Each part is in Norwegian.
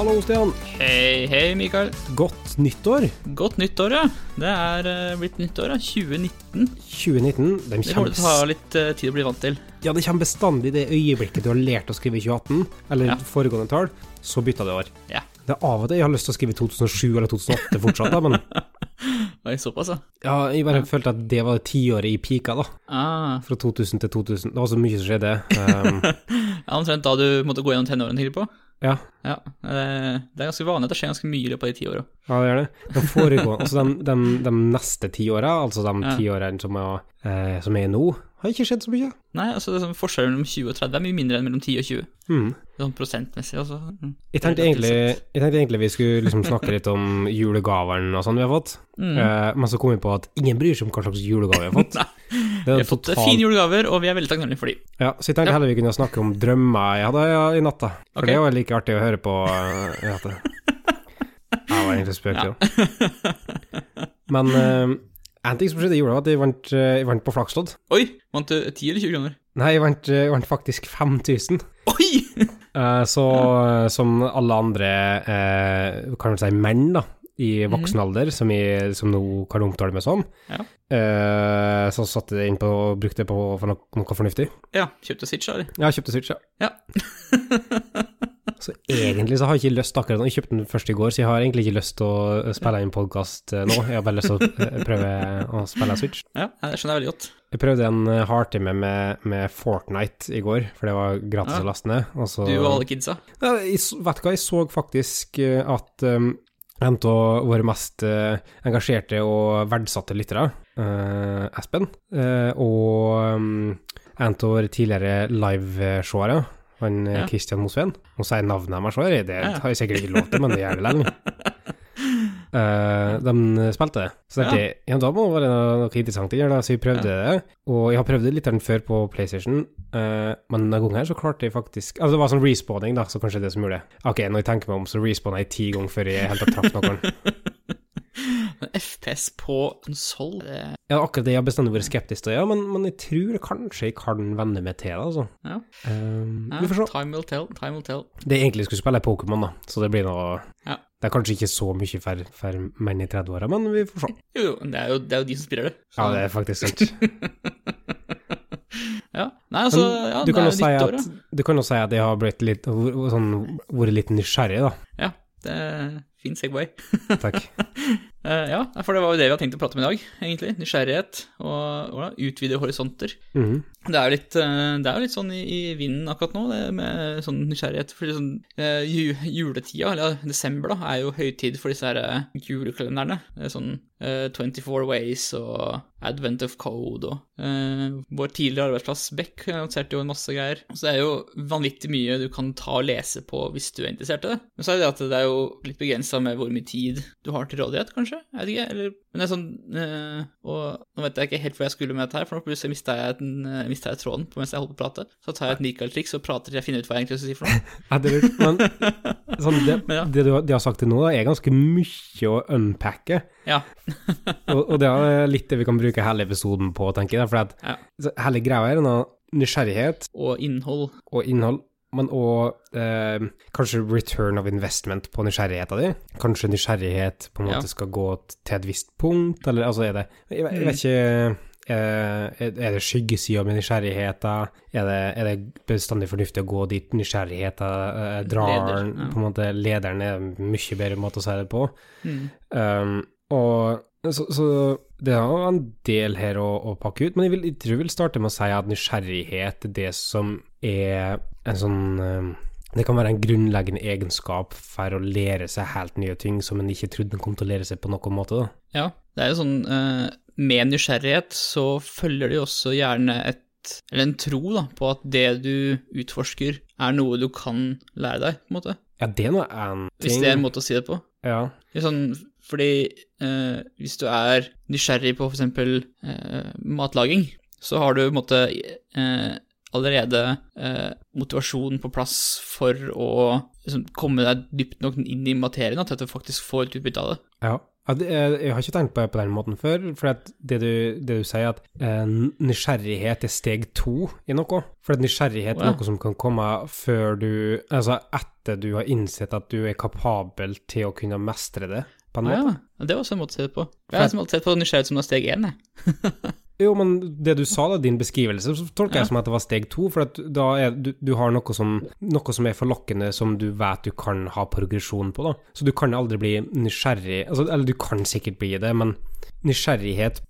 Hallo, Stian. Hei, hei, Mikael. Godt nyttår. Godt nyttår, ja. Det er eh, blitt nyttår, ja. 2019. 2019. De Det kommer til å ta litt eh, tid å bli vant til. ja, det kommer bestandig det øyeblikket du har lært å skrive i 2018, eller Ja. foregående tall, så bytter det år. Ja. Det er av og til jeg har lyst til å skrive 2007 eller 2008 fortsatt, da, men Oi, såpass, ja. ja, jeg bare følte at det var tiåret i pika, da. Ah, Fra 2000 til 2000. Det var så mye som skjedde. Um, ja, omtrent da du måtte gå gjennom tenårene tidlig på. Ja, Ja, eh, Det er ganske vanlig at det skjer ganske mye i løpet av de ti åra. ja, det gjør det. De foregående, altså de, de, de neste tiåra, altså de Ja. tiårene som, er, eh, som er nå, har ikke skjedd så mye. Nei, altså det sånn forskjellen mellom 20 og 30 er mye mindre enn mellom 10 og 20. Mm. Sånn prosentmessig, altså. Mm. Jeg tenkte, egentlig, jeg tenkte egentlig vi skulle liksom snakke litt om julegavene og sånn vi har fått, Mm. Eh, men så kom vi på at ingen bryr seg om hva slags julegave vi har fått. Nei, Vi er har fått total- fine julegaver, og vi er veldig takknemlige for dem. Ja, så jeg tenkte heller vi kunne snakke om drømmer jeg hadde ja, i natta. For okay. det var like artig å høre på eh, i natta. Jeg var egentlig spøk, Ja. jo. Men uh, en ting som skjedde i jula, var at jeg vant, eh, jeg vant på flakslodd. Oi! Vant du 10 eller 20 kroner? Nei, jeg vant, jeg vant faktisk 5000. Oi! Så som alle andre, kan man si menn, da, i voksen alder, som, i, som nå kan omtale meg som, Ja. eh, så satte jeg inn på og brukte det på for noe, fornuftig. Ja, kjøpte Switch, eller? Ja, kjøpte Switch, ja. Ja. Så egentlig så har jeg ikke lyst akkurat nå. Jeg kjøpte den først i går, så jeg har egentlig ikke lyst til å spille inn podkast nå. Jeg har bare lyst til å eh, prøve å spille Switch. Ja, det skjønner jeg veldig godt. Jeg prøvde en eh, hardtime med, med Fortnite i går, for det var gratis Ja. å laste ned. Og så, Du og alle kidsa. Ja, jeg, vet du hva, jeg så faktisk eh, at um, en av våre mest eh, engasjerte og verdsatte lyttere, eh, Espen, eh, og um, en av våre tidligere liveseere, han Ja. Christian Mosveen Nå sier jeg navnet òg, det har jeg sikkert ikke lov til, men det gjør det likevel. Uh, de spilte det. Så det, ja. da må det være noe, noe interessant inni det, da, så vi prøvde det. Og jeg har prøvd det litt før på PlayStation, uh, men denne gangen her så klarte jeg faktisk Altså, det var sånn respawning, da, så kanskje det som gjorde det. Ok, når jeg tenker meg om, så respawna jeg ti ganger før jeg helt traff noen. FPS på konsoll. Ja, akkurat det jeg har bestandig vært skeptisk til, ja, men, men jeg tror kanskje jeg kan venne meg til det, altså. Ja. Um, Ja, vi får se. Time will tell, time will tell. Det jeg egentlig skulle spille er Pokémon, da, så det blir noe Ja. Det er kanskje ikke så mye for, for menn i 30-åra, men vi får se. Jo, jo, det er jo, det er jo de som spiller det. Så- Ja, det er faktisk sant. Ja. Nei, altså, ja, du, det kan er jo si at, du kan jo si at jeg har blitt litt, sånn, vært litt nysgjerrig, da. ja. Det fin Segway. Takk. Eh, ja, for det var jo det vi hadde tenkt å prate om i dag, egentlig. Nysgjerrighet og og utvide horisonter. Mhm. Det er litt, eh, det er jo litt sånn i, i vinden akkurat nå, det med sånn nysgjerrighet. For sånn, eh, ju, juletida, eller desember, da, er jo høytid for disse her julekalenderne. Er sånn uh, 24 Ways og Advent of Code og uh, vår tidligere arbeidsplass Beck annonserte jo en masse greier. Så det er jo vanvittig mye du kan ta og lese på hvis du er interessert i det. Men så er det det at det er jo litt begrensa med hvor mye tid du har til rådighet, kanskje? Jeg vet ikke. Eller, men det er sånn øh, Og nå vet jeg ikke helt hvor jeg skulle med dette her, for nå plutselig mista jeg, den, eh, jeg tråden på mens jeg holdt på å prate. Så tar jeg et Michael-triks og prater til jeg finner ut hva jeg egentlig skal si for noe. Ja, det er lurt, men sånn, det, Men ja. det du de har sagt til nå, da, er ganske mye å unpacke. Ja. Og, og det er litt det vi kan bruke hele episoden på, tenker jeg. For at Ja. hele greia er noe nysgjerrighet Og innhold. og innhold, men òg eh, kanskje return of investment på nysgjerrigheten din. Kanskje nysgjerrighet på en måte Ja. skal gå til et visst punkt, eller altså er det Jeg, vet- jeg vet ikke eh, er det skyggesida med nysgjerrigheten? Er det, er det bestandig fornuftig å gå dit nysgjerrigheten eh, drar? Leder, ja. På en måte Lederen er en mye bedre måte å si det på. Mm. Um, og så, så det er jo en del her å, å pakke ut, men jeg, vil, jeg tror jeg vil starte med å si at nysgjerrighet er det som er en sånn um, Det kan være en grunnleggende egenskap for å lære seg helt nye ting som en ikke trodde en kom til å lære seg på noen måte. da. Ja, det er jo sånn eh, Med nysgjerrighet så følger det jo også gjerne et Eller en tro da, på at det du utforsker, er noe du kan lære deg, på en måte. Ja, det er nå en ting. Hvis det er en måte å si det på. Ja. Det sånn, fordi eh, hvis du er nysgjerrig på f.eks. Eh, matlaging, så har du på en måte eh, allerede eh, motivasjonen på plass for å liksom, komme deg dypt nok inn i materien til at du faktisk får et utbytte av det. ja. Jeg, har ikke tenkt på det på den måten før, for det, du, det du sier, at eh, nysgjerrighet er steg to i noe. For nysgjerrighet er noe som kan komme før du Altså etter du har innsett at du er kapabel til å kunne mestre det, på en Ah, måte. ja. Det var også en måte å se det på. Jeg har alltid sett på nysgjerrighet som da steg én, jeg. Jo, men det du sa, da, din beskrivelse, så tolker Ja. jeg som at det var steg to. For da er du, du har noe som, noe som er forlokkende, som du vet du kan ha progresjon på, da. Så du kan aldri bli nysgjerrig altså, Eller du kan sikkert bli det, men nysgjerrighet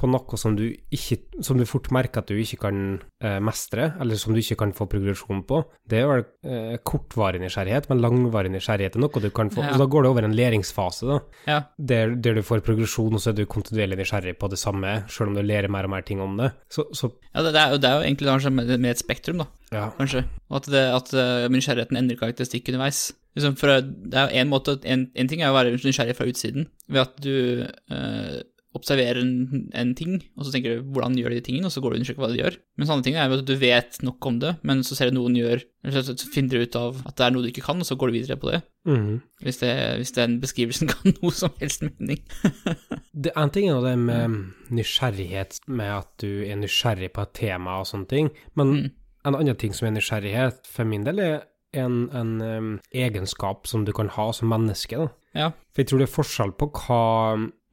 på noe som du ikke Som du fort merker at du ikke kan eh, mestre, eller som du ikke kan få progresjon på, det er vel eh, kortvarig nysgjerrighet, men langvarig nysgjerrighet er noe du kan få. Ja. Og da går det over en læringsfase, da Ja. der, der du får progresjon, og så er du kontinuerlig nysgjerrig på det samme, selv om du lærer mer og mer ting om det. Så, så ja det, er jo, det er jo egentlig kanskje med, et spektrum, da, ja. kanskje. Og at, det, at eh, nysgjerrigheten endrer karakteristikk underveis. Liksom for det er jo en måte en, en ting er å være nysgjerrig fra utsiden, ved at du eh, observerer en, en ting, og så tenker du hvordan gjør de tingene, og så går du og undersøker hva de gjør. Mens andre ting er jo at du vet nok om det, men så ser du noen gjør, eller så finner du ut av at det er noe du ikke kan, og så går du videre på det. Mm. Hvis, det, hvis den beskrivelsen kan noe som helst mening. Det En ting er jo det med nysgjerrighet, med at du er nysgjerrig på et tema og sånne ting, men Mm. en annen ting som er nysgjerrighet, for min del, er en, en um, egenskap som du kan ha som menneske. Da. Ja. For jeg tror det er forskjell på hva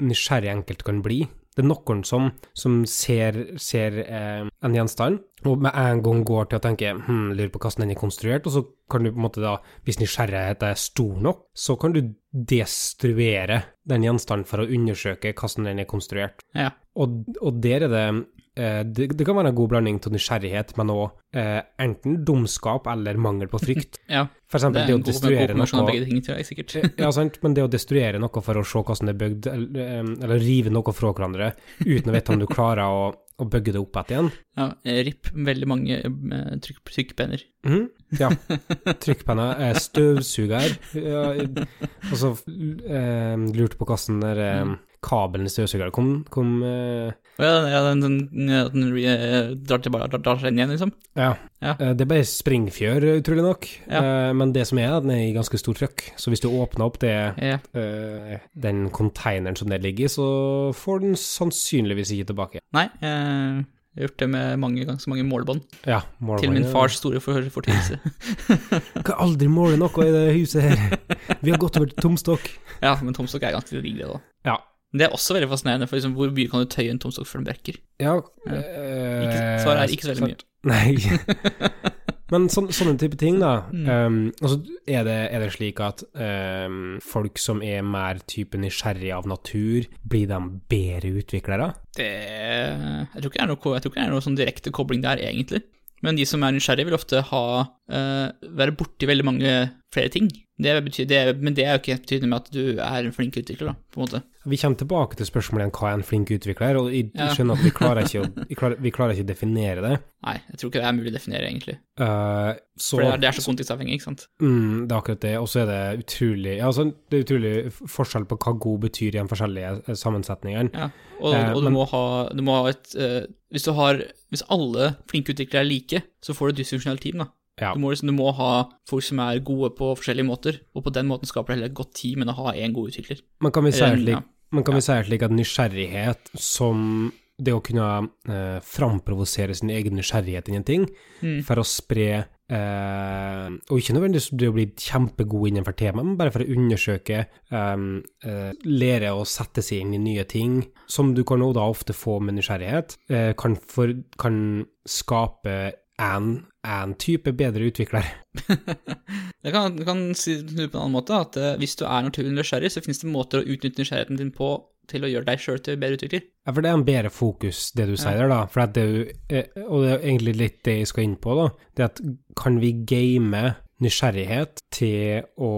nysgjerrig enkelt kan bli. Det er noen som, som ser, ser eh, en gjenstand, og med en gang går til å tenke hm, lurer på hvordan den er konstruert, og så kan du på en måte da, hvis nysgjerrigheten er stor nok, så kan du destruere den gjenstanden for å undersøke hvordan den er konstruert. Ja. Og, og der er det eh, det, det kan være en god blanding til nysgjerrighet, men òg eh, enten dumskap eller mangel på frykt. ja. For Det eksempel det, en å destruere av noe begge ting, tror jeg sikkert. ja, sant, men det å destruere noe for å se hvordan det er bygd, eller, eh, eller rive noe fra hverandre, uten å vite om du klarer å, og bygge det opp igjen igjen Ja, eh, RIP veldig mange eh, trykk, trykkpenner. Mm, Ja. Trykkpenna er støvsuger. Ja, og så eh, lurte på hvordan der eh, kabelen i støvsugeren kom, kom uh, ja, ja, den, den, den eh, drar, tilbake, drar, drar seg inn igjen, liksom. Ja. Ja. Eh, Det er bare springfjør, utrolig nok. Ja. Uh, Men det som er, den er i ganske stor trøkk. Så hvis du åpner opp det, Ja. uh, den containeren som det ligger i, så får den sannsynligvis ikke tilbake. Nei, Uh... jeg har gjort det med mange ganger, så mange målebånd. Ja, Til min fars store for, fortvilelse. Kan aldri måle noe i det huset her. Vi har gått over til tomstokk. ja, men tomstokk er ganske digg, det, da. Ja. Det er også veldig fascinerende, for liksom, hvor mye kan du tøye en tomstokk før den brekker? Ja. Ja. eh, Ikke, svaret er ikke så veldig mye. Nei. Men så, sånne type ting, da. Mm. Um, altså, er, det, er det slik at um, folk som er mer type nysgjerrige av natur, blir de bedre utviklere? Det Jeg tror ikke det er noe, jeg tror ikke det er noe sånn direkte kobling der, egentlig. Men de som er nysgjerrige, vil ofte ha uh, være borti veldig mange flere ting. Det betyr, det, men det er jo ikke betydende med at du er en flink utvikler, da, på en måte. Vi kommer tilbake til spørsmålet om hva er en flink utvikler, og jeg, Ja. skjønner at vi klarer, å, vi, klarer, vi klarer ikke å definere det. Nei, jeg tror ikke det er mulig å definere, egentlig. Uh, så, For det er, det er så kontekstavhengig, ikke sant. Mm, det er akkurat det, og så er det utrolig ja, altså, Det er utrolig forskjell på hva god betyr i de forskjellige eh, sammensetningene. Ja, og, og du, men- må ha, du må ha et uh, Hvis du har Hvis alle flinke utviklere er like, så får du et dysfunksjonelt team, da. Ja. Du må, liksom, du må ha folk som er gode på forskjellige måter, og på den måten skaper du heller et godt team enn å ha én god utvikler. Men kan vi si det slik, det at nysgjerrighet som det å kunne eh, framprovosere sin egen nysgjerrighet i en ting, Mm. for å spre eh, Og ikke nødvendigvis det å bli kjempegod innenfor temaet, men bare for å undersøke, eh, eh, lære å sette seg inn i nye ting, som du kan også da ofte få med nysgjerrighet, eh, kan, for, kan skape en, en type bedre utvikler. Jeg kan, kan si det på en annen måte, at eh, hvis du er naturlig nysgjerrig, så finnes det måter å utnytte nysgjerrigheten din på til å gjøre deg sjøl til bedre utvikler. Ja, for det er en bedre fokus, det du sier der, da. For det, du- eh, og det er egentlig litt det jeg skal inn på, da. Det at kan vi game nysgjerrighet til å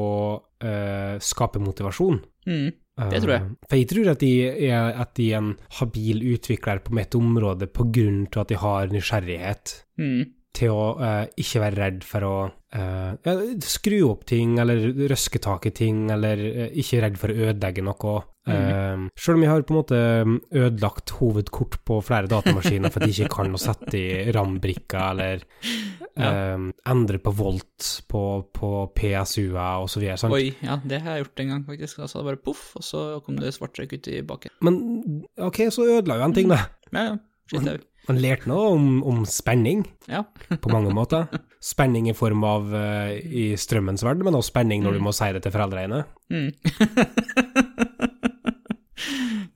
eh, skape motivasjon? Mm. Det tror jeg. For jeg tror at de er, at de er en habil utvikler på mitt område på grunn til at de har nysgjerrighet. Mm. Til å uh, ikke være redd for å uh, ja, skru opp ting, eller røske tak i ting, eller uh, ikke redd for å ødelegge noe. Mm. selv om jeg har på en måte ødelagt hovedkort på flere datamaskiner for at jeg ikke kan å sette i RAM-brikker, eller Ja. endre på volt på, på PSU-er og så videre. Sant? Oi, ja, det har jeg gjort en gang, faktisk. Altså, det bare poff, og så kom det svart røyk ut i baken. Men ok, så ødela jo en ting, da. Ja, ja. Skitt. Man lærte noe om, om spenning. Ja. på mange måter. Spenning i form av uh, i strømmens verden, men også spenning når du Mm. må si det til foreldrene. Mm.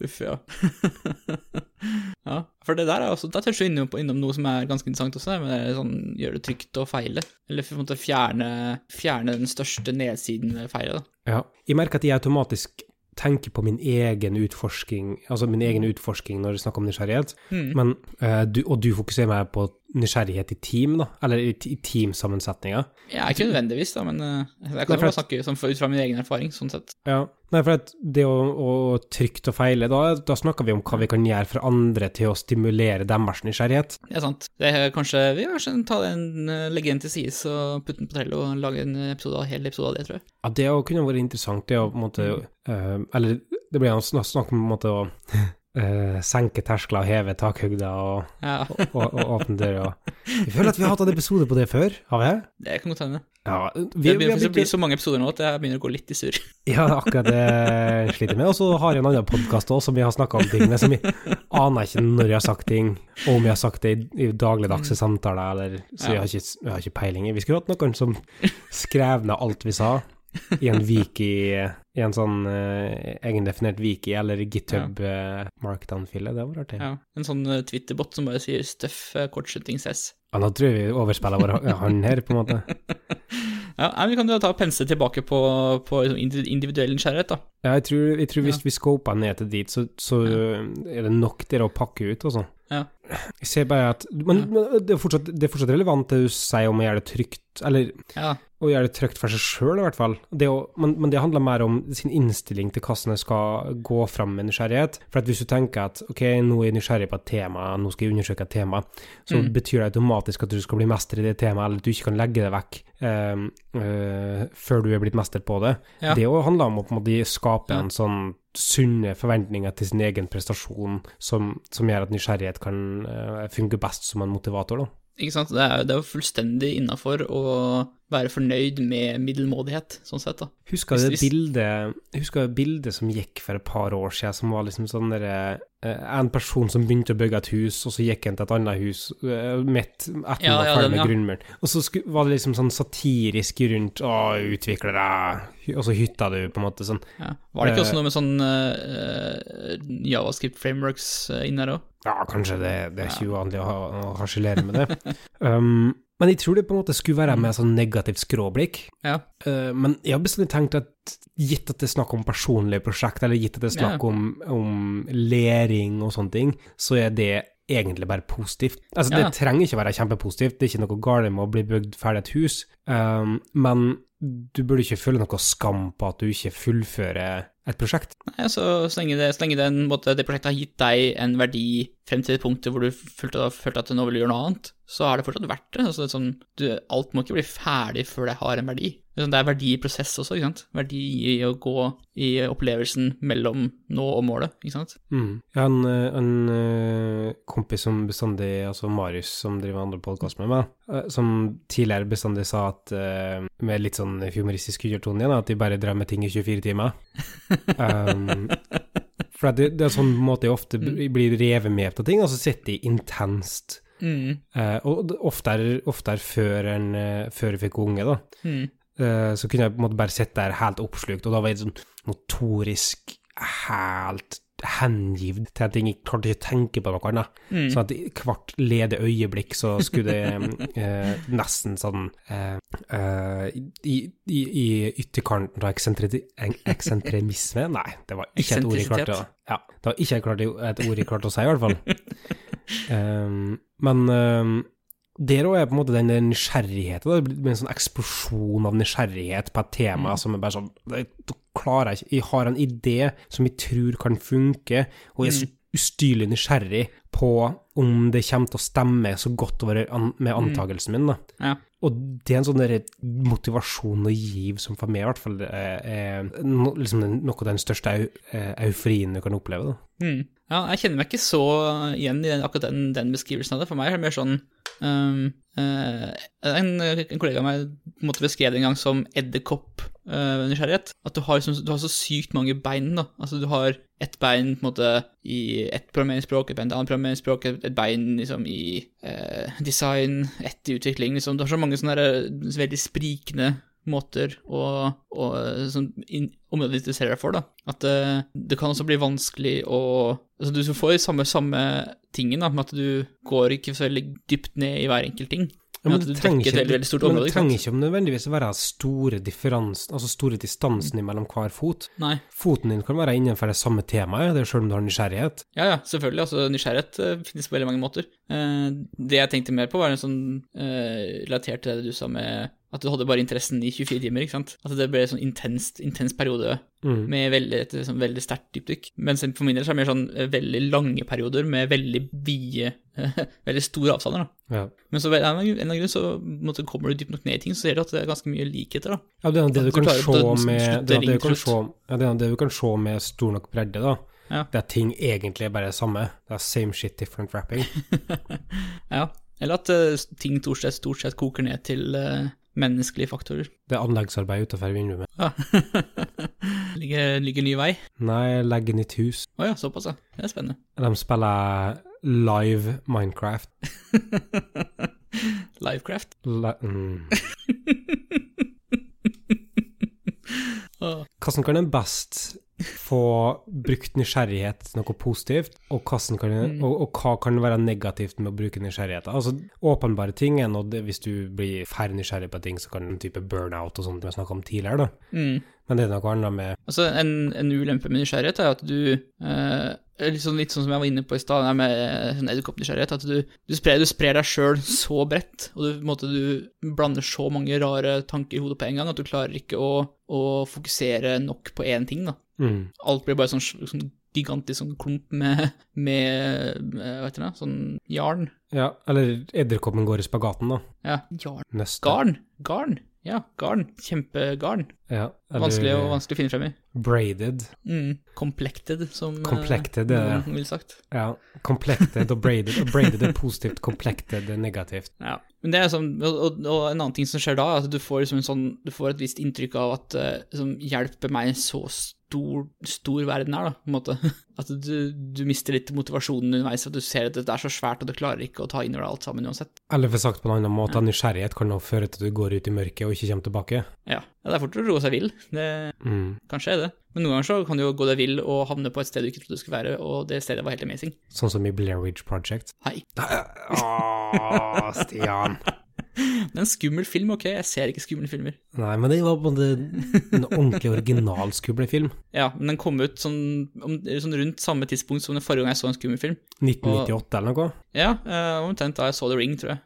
Uff, ja. ja. For det der er også, da toucher du innom, innom noe som er ganske interessant også, men det sånn gjør det trygt å feile. Eller på en måte fjerne, fjerne den største nedsiden ved feilet. da. Ja. Jeg merker at jeg automatisk tenker på min egen utforsking, altså min egen utforsking når det er snakk om nysgjerrighet, Mm. men, uh, du, og du fokuserer mer på nysgjerrighet i team, da, eller i, i teamsammensetninger. Ja, ikke nødvendigvis, da, men eh, jeg kan jo bare snakke som, ut fra min egen erfaring, sånn sett. Ja. Nei, for det å, å trygt og feile, da, da snakker vi om hva vi kan gjøre for andre til å stimulere deres nysgjerrighet. Det er sant. Det er kanskje, Vi kanskje ta den, eh, legge den til sides og putte den på Trello og lage en episode, av- hel episode av det, tror jeg. Ja, det kunne vært interessant, det å på en måte eh, Eller det blir snakk om på en måte å eh, senke terskler, heve takhøgder og, Ja, og, og, og åpne dører. Jeg føler at vi har hatt en episode på det før, har vi? det kan godt hende. Ja, vi, Det begynner å bli så mange episoder nå at jeg begynner å gå litt i surr. ja, akkurat det jeg sliter med. Og så har jeg en annen podkast òg, som vi har snakka om ting med, som jeg aner ikke når jeg har sagt ting, og om jeg har sagt det i, i dagligdagse samtaler, eller Så jeg har, ikke, jeg har ikke peiling. Vi skulle hatt noen som skrev ned alt vi sa, i en wiki, i en sånn uh, egendefinert wiki, eller GitHub uh, markdown-file. Det var artig. Ja. Ja, en sånn uh, Twitter-bot som bare sier 'stuff uh, kortslutting Ja, nå tror jeg vi overspiller vår hånd her, på en måte. Ja, men Vi kan jo ta og pense tilbake på, på liksom individuell nysgjerrighet, da. Ja, jeg tror, jeg tror hvis vi scoper ned til dit, så, så er det nok til å pakke ut, altså. Ja. Jeg ser bare at Men, men det, er fortsatt, det er fortsatt relevant det du sier om å gjøre det trygt, eller Ja, å gjøre det trygt for seg sjøl, i hvert fall. Det å, men, men det handler mer om sin innstilling til hvordan jeg skal gå fram med nysgjerrighet. For at hvis du tenker at ok, nå er jeg nysgjerrig på et tema, nå skal jeg undersøke et tema, så Mm. betyr det automatisk at du skal bli mester i det temaet, eller at du ikke kan legge det vekk eh, eh, før du er blitt mester på det. Ja. Det òg handler om å på en måte skape Ja. en sånn sunne forventninger til sin egen prestasjon, som, som gjør at nysgjerrighet kan uh, funke best som en motivator, da. ikke sant. Det er, det er jo fullstendig innafor å være fornøyd med middelmådighet, sånn sett, da. Husker du det bildet, husker det bildet som gikk for et par år siden, som var liksom sånn derre eh, En person som begynte å bygge et hus, og så gikk han til et annet hus uh, midt etter Ja, han var ferdig med ja. grunnmuren. Og så var det liksom sånn satirisk rundt Å, utviklere Og så hytta du, på en måte, sånn. Ja. Var det ikke Eh. også noe med sånn uh, javascript frameworks inne her òg? Ja, kanskje det, det er ikke uvanlig å, ha- å harselere med det. um, men jeg tror det på en måte skulle være med sånn negativt skråblikk. Ja. Uh, men jeg har bestandig tenkt at gitt at det er snakk om personlige prosjekt, eller gitt at det er snakk Ja. om, om læring og sånne ting, så er det egentlig bare positivt. Altså, Ja. det trenger ikke være kjempepositivt, det er ikke noe galt med å bli bygd ferdig et hus, um, men du burde ikke føle noe skam på at du ikke fullfører et prosjekt. Nei, altså, så lenge, det, så lenge den, måte, det prosjektet har gitt deg en verdi frem til det punktet hvor du følte, følte at du nå vil gjøre noe annet, så har det fortsatt vært det. Altså, det sånn, du, alt må ikke bli ferdig før det har en verdi. Det er sånn, det er verdi i prosess også, ikke sant? Verdi i å gå i opplevelsen mellom nå og målet, ikke sant? Mm. Jeg har en, eh, en eh, kompis som bestandig, altså Marius, som driver andre podkast med meg, som tidligere bestandig sa at, eh, med litt sånn humoristisk undertone igjen, at de bare drev med ting i 24 timer. Um, for det, det er sånn måte jeg ofte blir revet med på ting, og så sitter de intenst. Mm. Uh, og oftere, oftere før, en, eh, før jeg fikk unge, da. Mm. Uh, så kunne jeg på en måte bare sitte der helt oppslukt, og da var jeg sånn notorisk helt hengivd til at jeg klarte å tenke på noe annet. Mm. Sånn at hvert lede øyeblikk så skulle det eh, nesten sånn eh, eh, i, i, I ytterkanten av eksentremisme Nei, det var ikke et ord jeg klarte å Ja, det var ikke et ord jeg klarte å si, i hvert fall. Um, men um, der òg er på en måte den nysgjerrigheten. Det blir en sånn eksplosjon av nysgjerrighet på et tema som er bare sånn jeg, jeg Jeg har en idé som jeg tror kan funke, og jeg er så ustyrlig nysgjerrig på om det kommer til å stemme så godt over an med antakelsen min, da. Ja. Og det er en sånn motivasjon og giv som for meg i hvert fall er, er no, liksom noe av den største eh, euforien du kan oppleve. da. Mm. Ja, jeg kjenner meg ikke så igjen i den, akkurat den, den beskrivelsen av det. For meg er det mer sånn um, uh, en, en kollega av meg måtte beskrev det en gang som edderkopp-nysgjerrighet. at du har, liksom, du har, så sykt mange bein. da. Altså Du har ett bein på en måte i ett programmeringsspråk, et bein i et annet programmeringsspråk, et, et bein liksom i uh, design, ett i utvikling. liksom. Du har så mange sånne der, veldig sprikende måter å, å du interesserer deg for, da. At uh, det kan også bli vanskelig å Altså, du får samme, samme tingen, da, med at du går ikke så veldig dypt ned i hver enkelt ting. Ja, men det trenger ikke, veldig, veldig område, men det trenger ikke nødvendigvis være store altså store distansen mellom hver fot. Nei. Foten din kan være innenfor det samme temaet, det er selv om du har nysgjerrighet. Ja, ja, selvfølgelig. altså Nysgjerrighet eh, finnes på veldig mange måter. Eh, det jeg tenkte mer på, var en sånn eh, relatert til det du sa med at du hadde bare interessen i 24 timer, ikke sant. At det ble en sånn intenst, intens periode Mm. med veldig, et sånn veldig sterkt dypdykk. Mens for min del så er det mer sånn eh, veldig lange perioder med veldig vide, veldig store avstander, da. Ja. Men så av en eller annen grunn så måte, kommer du dypt nok ned i ting, så ser du at det er ganske mye likheter, da. Ja, det er det du du kan se med det, det du kan se med stor nok bredde, da. Ja. Det er ting egentlig er bare det samme. Det er same shit, different wrapping. Ja. Eller at uh, ting stort sett, stort sett koker ned til uh, menneskelige faktorer. Det er anleggsarbeid utenfor vinduet mitt. Ja. ligger, ligger ny vei. Nei, legger nytt hus. Å ja, såpass, ja. Det er spennende. De spiller live Minecraft. Livecraft. Li mm. Hvordan kan en best få brukt nysgjerrighet til noe positivt, og, kan, Mm. og, og hva kan være negativt med å bruke nysgjerrighet? Altså, åpenbare ting er noe hvis du blir færre nysgjerrig på ting, så kan en type burnout og sånt vi snakka om tidligere, da. Mm. Men det er noe annet med Altså, en, en ulempe med nysgjerrighet er at du eh, sånn, litt sånn som jeg var inne på i stad, med eh, sånn edderkoppnysgjerrighet, at du, du sprer, du sprer deg sjøl så bredt, og du, måte, du blander så mange rare tanker i hodet på en gang at du klarer ikke å, å fokusere nok på én ting, da. Mm. Alt blir bare sånn, sånn gigantisk sånn klump med, med, med Hva heter det? Sånn jarn. Ja, eller edderkoppen går i spagaten, da. Ja, jarn. Neste. Garn. Garn. Ja, garn. Kjempegarn. Ja, eller Vanskelig og vanskelig å finne frem i. braided. Mm. Complected, som eh, Complected, noen ville sagt. Ja, complected og braided. Og braided er positivt, complected er negativt. Ja. Men det er sånn, og, og, og en annen ting som skjer da, er at du får, liksom en sånn, du får et visst inntrykk av at uh, som hjelper meg så stor, stor verden er, da, på en måte. At du, du mister litt motivasjonen underveis, at du ser at det er så svært, og du klarer ikke å ta inn over deg alt sammen uansett. Eller for sagt på en annen måte, nysgjerrighet kan nå føre til at du går ut i mørket og ikke kommer tilbake. Ja, ja det er fort å roe seg vill. Det Mm. kanskje er det. Men noen ganger så kan du jo gå deg vill og havne på et sted du ikke trodde du skulle være, og det stedet var helt amazing. Sånn som i Blair Ridge Project. Hei. Åh, Stian. Det er en skummel film, ok? Jeg ser ikke skumle filmer. Nei, men det var både en ordentlig original skumle film. Ja, men den kom ut sånn, om, sånn rundt samme tidspunkt som den forrige gang jeg så en skummel film. 1998 eller noe. Ja, eh, omtrent da jeg så The Ring, tror jeg.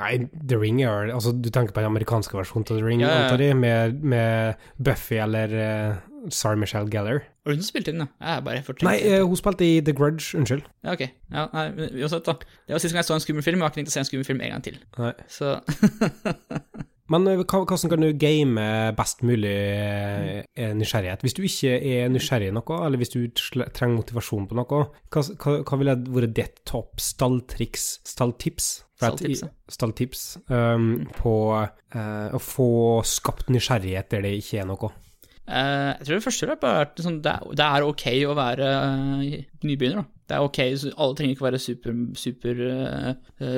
Nei, The Ring er Altså, du tenker på den amerikanske versjonen av The Ring, Ja, ja, antar jeg, med, med Buffy eller uh, Sarah Michelle Gellar. Var det hun som spilte inn, da? Jeg bare. Nei, eh, hun spilte i The Grudge, unnskyld. Ja, ok. Ja, nei, men uansett, da. Det var siste gang jeg så en skummel film, og jeg har ikke tenkt å se en skummel film en gang til. Nei. Så Men eh, hva- hvordan kan du game best mulig eh, nysgjerrighet? Hvis du ikke er nysgjerrig i noe, eller hvis du trenger motivasjon på noe, hva, hva, hva ville vært ditt topp stalltriks, stalltips? For at i- Stalltips, ja. Stalltips um, på eh, å få skapt nysgjerrighet der det ikke er noe. Eh, jeg tror det første løpet er vært sånn, det er ok å være eh, nybegynner, da. Det er ok, så alle trenger ikke være super, super eh,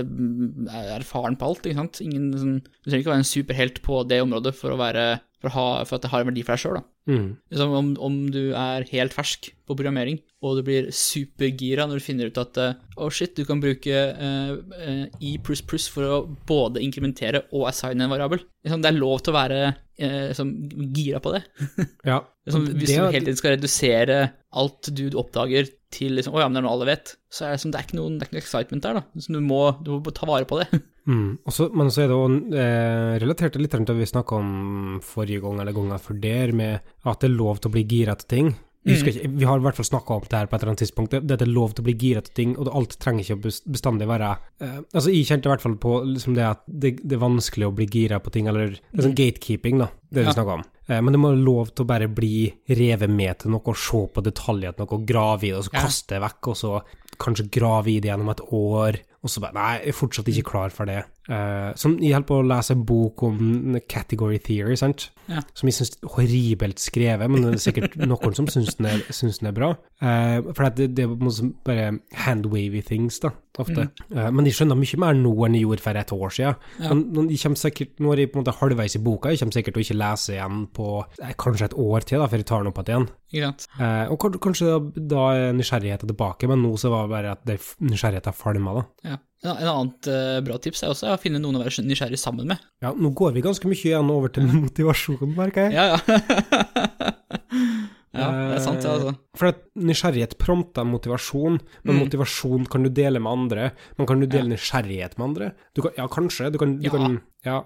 erfaren på alt, ikke sant. Ingen, sånn, du trenger ikke være en superhelt på det området for, være, for, ha, for at det har en verdi for deg sjøl, da. Mm. Liksom om, om du er helt fersk på programmering, og du blir supergira når du finner ut at uh, oh shit, du kan bruke uh, uh, i pluss pluss for å både inkrementere og assigne en variabel. Liksom, det er lov til å være liksom, gira på det. Ja. Liksom, hvis det du hele tiden skal redusere alt du oppdager til liksom, å ja, men det er noe alle vet, så er det, liksom, det er ikke noe, det er ikke noe excitement der, da. Liksom, du, må, du må ta vare på det. Mm. Også, men så er det òg eh, relatert litt til det vi snakka om forrige gang, eller gangen før der, med at det er lov til å bli gira til ting. Jeg ikke, Vi har i hvert fall snakka om det her på et eller annet tidspunkt. Det, det er lov til å bli gira til ting, og alt trenger ikke å bestandig være eh, Altså, Jeg kjente i hvert fall på liksom det at det, det er vanskelig å bli gira på ting, eller det er sånn gatekeeping, da, det vi Ja. snakker om. Eh, men det må være lov til å bare bli revet med til noe, se på detaljer til noe, grave i det, og så Ja. kaste det vekk, og så kanskje grave i det gjennom et år, og så bare Nei, jeg er fortsatt ikke klar for det. Uh, som jeg holder på å lese en bok om category theory, sant? Ja. som jeg syns er horribelt skrevet, men det er sikkert noen som syns den syns den er bra. Uh, for det, det er bare handwavy things, da, ofte. Eh, men de skjønner mye mer nå enn de gjorde for et år siden. Ja. Men, de sikkert, nå er jeg på en måte halvveis i boka, jeg kommer sikkert til å ikke lese igjen på eh, kanskje et år til, da, før jeg tar den opp igjen. Og kanskje da, da er nysgjerrigheten tilbake, men nå så var det bare at nysgjerrigheten falma, da. Ja. En en annet uh, bra tips er også å finne noen å være nysgjerrig sammen med. Ja, nå går vi ganske mye igjen over til motivasjon, merker jeg. Ja, ja. ja, det er sant, det, altså. For at nysgjerrighet prompter motivasjon, men Mm. motivasjon kan du dele med andre. Men kan du dele nysgjerrighet med andre? Du kan, ja, kanskje. Du kan, du Ja. kan ja.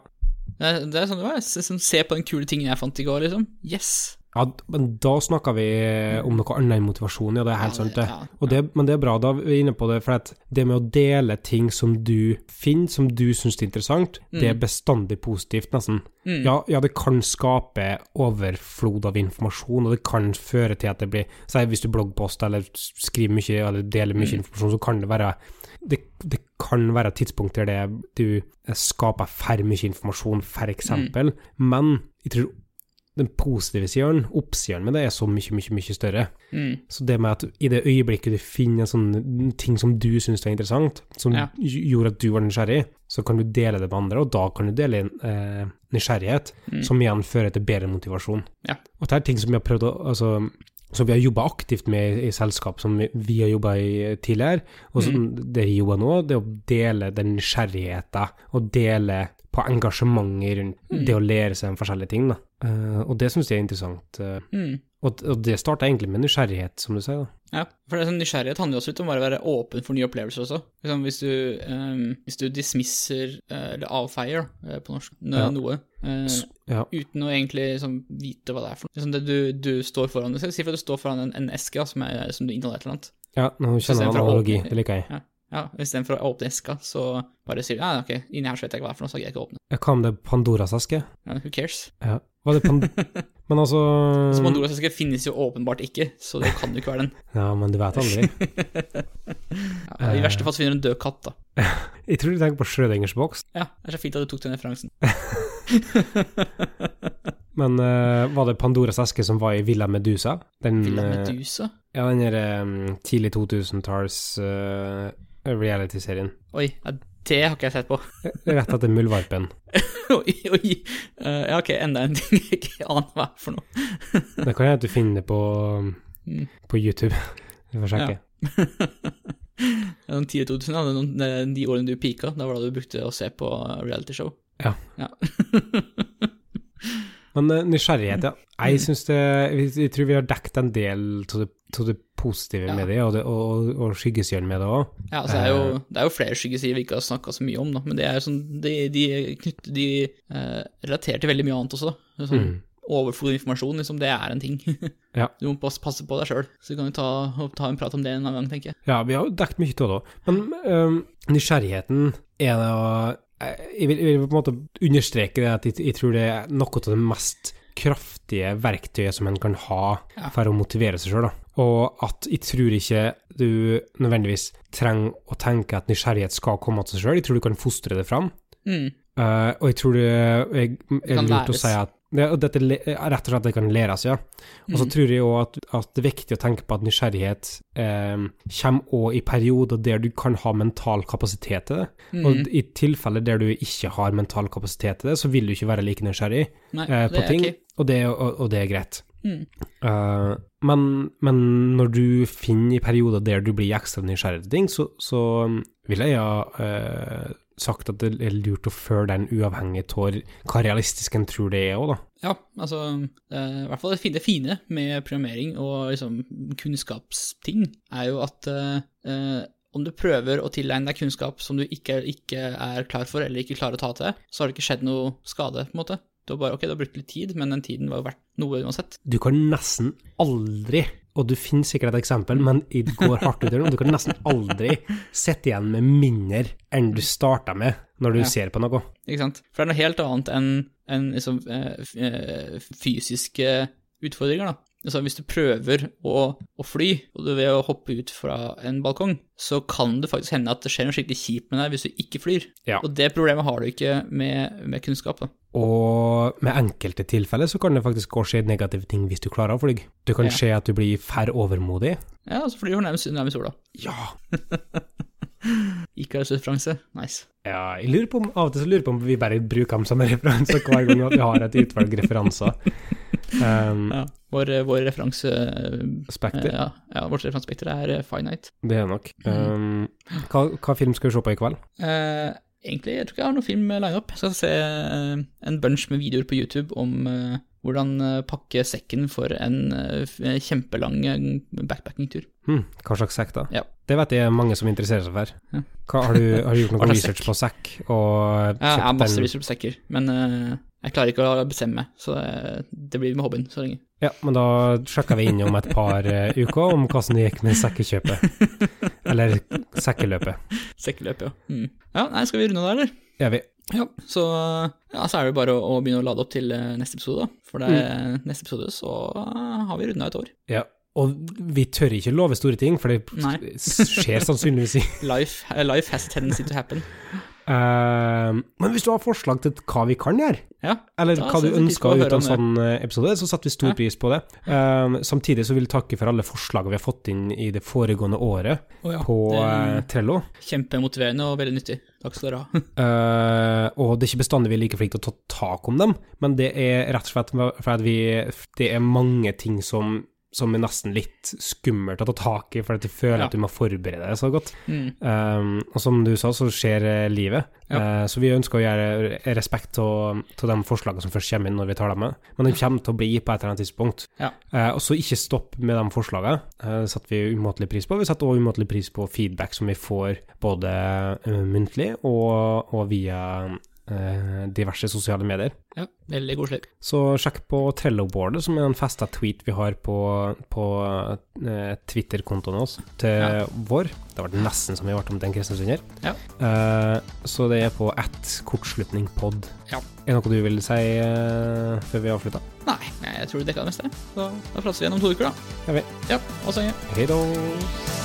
Det er, det er sånn, det sånn, se på den kule tingen jeg fant i går, liksom. Yes! Ja, men da snakker vi om noe annet enn motivasjon, ja, det er helt sant, det. det. Men det er bra, da vi er inne på det, for det med å dele ting som du finner, som du syns er interessant, det er bestandig positivt, nesten. Mm. Ja, ja, det kan skape overflod av informasjon, og det kan føre til at det blir Si hvis du bloggposter eller skriver mye eller deler mye Mm. informasjon, så kan det være det, det kan være tidspunkter der du skaper for mye informasjon, f.eks., Mm. men jeg tror den positive siden, oppsiden med det, er så mye, mye, mye større. Mm. Så det med at i det øyeblikket du finner en sånn ting som du syns er interessant, som Ja. gjorde at du var nysgjerrig, så kan du dele det med andre, og da kan du dele eh, nysgjerrighet, Mm. som igjen fører til bedre motivasjon. Ja. Og det er ting som vi har prøvd å altså, som vi har jobba aktivt med i, selskap, som vi, har jobba i tidligere, og som det vi jobber nå, det er å dele den nysgjerrigheten, og dele på engasjementet rundt det å lære seg om forskjellige ting. Da. Eh, og det syns jeg er interessant. Uh, Mm. og, og det starta egentlig med nysgjerrighet, som du sier. da. Ja, for det er sånn nysgjerrighet handler jo også litt om å være åpen for nye opplevelser også. Liksom, hvis, du, um, hvis du dismisser, uh, eller avfeier på norsk, no, Ja. noe, Ja. uten å egentlig liksom, vite hva det er for noe. Liksom det du, du står foran, Si for at du står foran en, en eske da, som, er, som du inneholder et eller annet. ja, nå kjenner jeg analogi. Det liker jeg. Ja, ja Istedenfor å åpne eska, så bare sier du ja, ok, inni her så vet jeg ikke hva det er for noe, så gidder jeg ikke å åpne. Hva om det er Pandoras eske? Ja, who cares? Ja. Var det Pan Men altså Så Pandoras eske finnes jo åpenbart ikke, så det kan jo ikke være den. Ja, men du vet aldri. Ja, I verste fall så finner du en død katt, da. Jeg tror du tenker på Schrødingers boks, Ja, det er så fint at du tok den referansen. men uh, var det Pandoras eske som var i Villa Medusa? Den, Villa eh, Medusa? Ja, den der um, tidlig 2000-talls uh, reality-serien. Oi, ja, det har ikke jeg sett på. Rett etter Muldvarpen. oi, oi. Uh, ja, ok, enda en ting jeg ikke aner hva er for noe. Det kan hende du finner det på, Mm. på YouTube. Vi får sjekke. Ja, Den tidlige 2000, ja, den- den- de årene du pika, da var det du brukte å se på realityshow. Ja. Ja. Men eh, nysgjerrighet, ja. Mm. Jeg syns det Jeg tror vi har dekket en del av det, det positive Ja. med det, og, det, og, og skyggesidene med det òg. Ja, altså, det, er Eh. jo, det er jo flere skyggesider vi ikke har snakka så mye om, da, men det er sånn, de, de, knytt, de eh, relaterer til veldig mye annet også. da. Sånn, Mm. Overflod av informasjon, liksom, det er en ting. Ja. Du må passe, på deg sjøl, så vi kan jo ta, ta en prat om det en annen gang, tenker jeg. Ja, vi har jo dekket mye av det òg. Men øhm, nysgjerrigheten er da jeg vil, jeg vil på en måte understreke det at jeg, jeg tror det er noe av det mest kraftige verktøyet som en kan ha Ja. for å motivere seg sjøl. Og at jeg tror ikke du nødvendigvis trenger å tenke at nysgjerrighet skal komme til seg sjøl. Jeg tror du kan fostre det fram. Mm. Uh, og jeg tror det er lurt å si at ja, og dette er rett og slett at det kan læres, ja. Og så Mm. tror jeg òg at, at det er viktig å tenke på at nysgjerrighet eh, kommer òg i perioder der du kan ha mental kapasitet til det. Og Mm. i tilfeller der du ikke har mental kapasitet til det, så vil du ikke være like nysgjerrig Nei, eh, på ting, okay. og, det, og, og det er greit. Mm. Eh, men, men når du finner i perioder der du blir ekstra nysgjerrig til ting, så, så vil jeg ha eh, sagt at det er lurt å føle den uavhengig av hva realistisk en tror det er òg, da. Ja, altså eh, I hvert fall det fine, med programmering og liksom kunnskapsting er jo at eh, eh, om du prøver å tilegne deg kunnskap som du ikke, ikke er klar for, eller ikke klarer å ta til, så har det ikke skjedd noe skade, på en måte. Du har bare, ok, du har brukt litt tid, men den tiden var jo verdt noe uansett. Du kan nesten aldri og du finner sikkert et eksempel, men det går hardt utover og Du kan nesten aldri sitte igjen med mindre enn du starta med når du Ja. ser på noe. Ikke sant? For det er noe helt annet enn enn liksom, eh, eh, fysiske utfordringer, da. Altså, hvis du prøver å, å fly, og du ved å hoppe ut fra en balkong, så kan det faktisk hende at det skjer noe skikkelig kjipt med deg hvis du ikke flyr. Ja. Og det problemet har du ikke med, med kunnskap, da. Og med enkelte tilfeller så kan det faktisk gå skje negative ting hvis du klarer å fly. Det kan Ja. skje at du blir færre overmodig. Ja, så flyr du nærmest, nærmest sola. Ja. Icarus-referanse. Nice. Ja, jeg lurer på om, av og til så lurer på om vi bare bruker dem som referanser referanse hver gang vi har et utvalg referanser. Um, Ja. Vår, vår referanse... eh, Spekter, Ja, ja, vårt referansespekter er eh, finite. det er nok. Um, hva, hva film skal vi se på i kveld? Uh, egentlig, jeg tror ikke jeg har noen film line up. Jeg skal se uh, en bunch med videoer på YouTube om uh, hvordan eh, pakke sekken for en eh, kjempelang eh, backpacking-tur. Hmm, hva slags sekk, da? Ja. Det vet jeg mange som interesserer seg for. Ja. Hva, har, du, har du gjort noe research sekk? på sekk? Og Jeg har masse research på sekker, men eh, jeg klarer ikke å bestemme meg, så det, blir med hobbyen så lenge. Ja, men da sjekker vi inn om et par eh, uker om hvordan det gikk med sekkekjøpet. Eller sekkeløpet. Sekkeløpet, ja. Mm. Ja, nei, skal vi runde der, eller? Gjør vi. Ja, så, ja, så er det bare å, å begynne å lade opp til eh, neste episode, da. For det er neste episode så har vi runda et år. Ja. Og vi tør ikke love store ting, for det skjer sannsynligvis ikke. Life, eh, life has tendency to happen. Eh, men hvis du har forslag til hva vi kan gjøre, Ja, eller hva du vi ønsker ut av en sånn episode, så setter vi stor Ja. pris på det. Uh, samtidig så vil jeg takke for alle forslagene vi har fått inn i det foregående året oh, ja, på uh, Trello. Kjempemotiverende og veldig nyttig. Takk skal dere ha. Eh, og det er ikke bestandig vi er like flinke til å ta tak om dem, men det er rett og slett fordi Det er mange ting som, som er nesten litt skummelt å ta tak i, for at du føler Ja. at du må forberede deg så godt. Mm. Um, og som du sa, så skjer eh, livet. Ja. Uh, så vi ønsker å gjøre respekt til de forslagene som først kommer inn når vi tar dem med. Men de kommer til å bli på et eller annet tidspunkt. Ja. Uh, og så ikke stopp med de forslagene. Eh, det setter vi umåtelig pris på. Vi setter også umåtelig pris på feedback som vi får både eh, muntlig og, og via eh, diverse sosiale medier. Ja, veldig koselig. Så sjekk på Trello-boardet, som er en festa tweet vi har på, på eh, Twitter-kontoen vår til Ja. vår. Det har vært nesten som vi har vært om til en kristenstunder. Ja. Uh, så det er på at kortslutningpod. Ja. Er det noe du vil si uh, før vi avslutter? Nei, jeg tror du dekka det meste. Så da prates vi igjen om to uker, da. Ja, vi. Ja, så lenge. Hei da!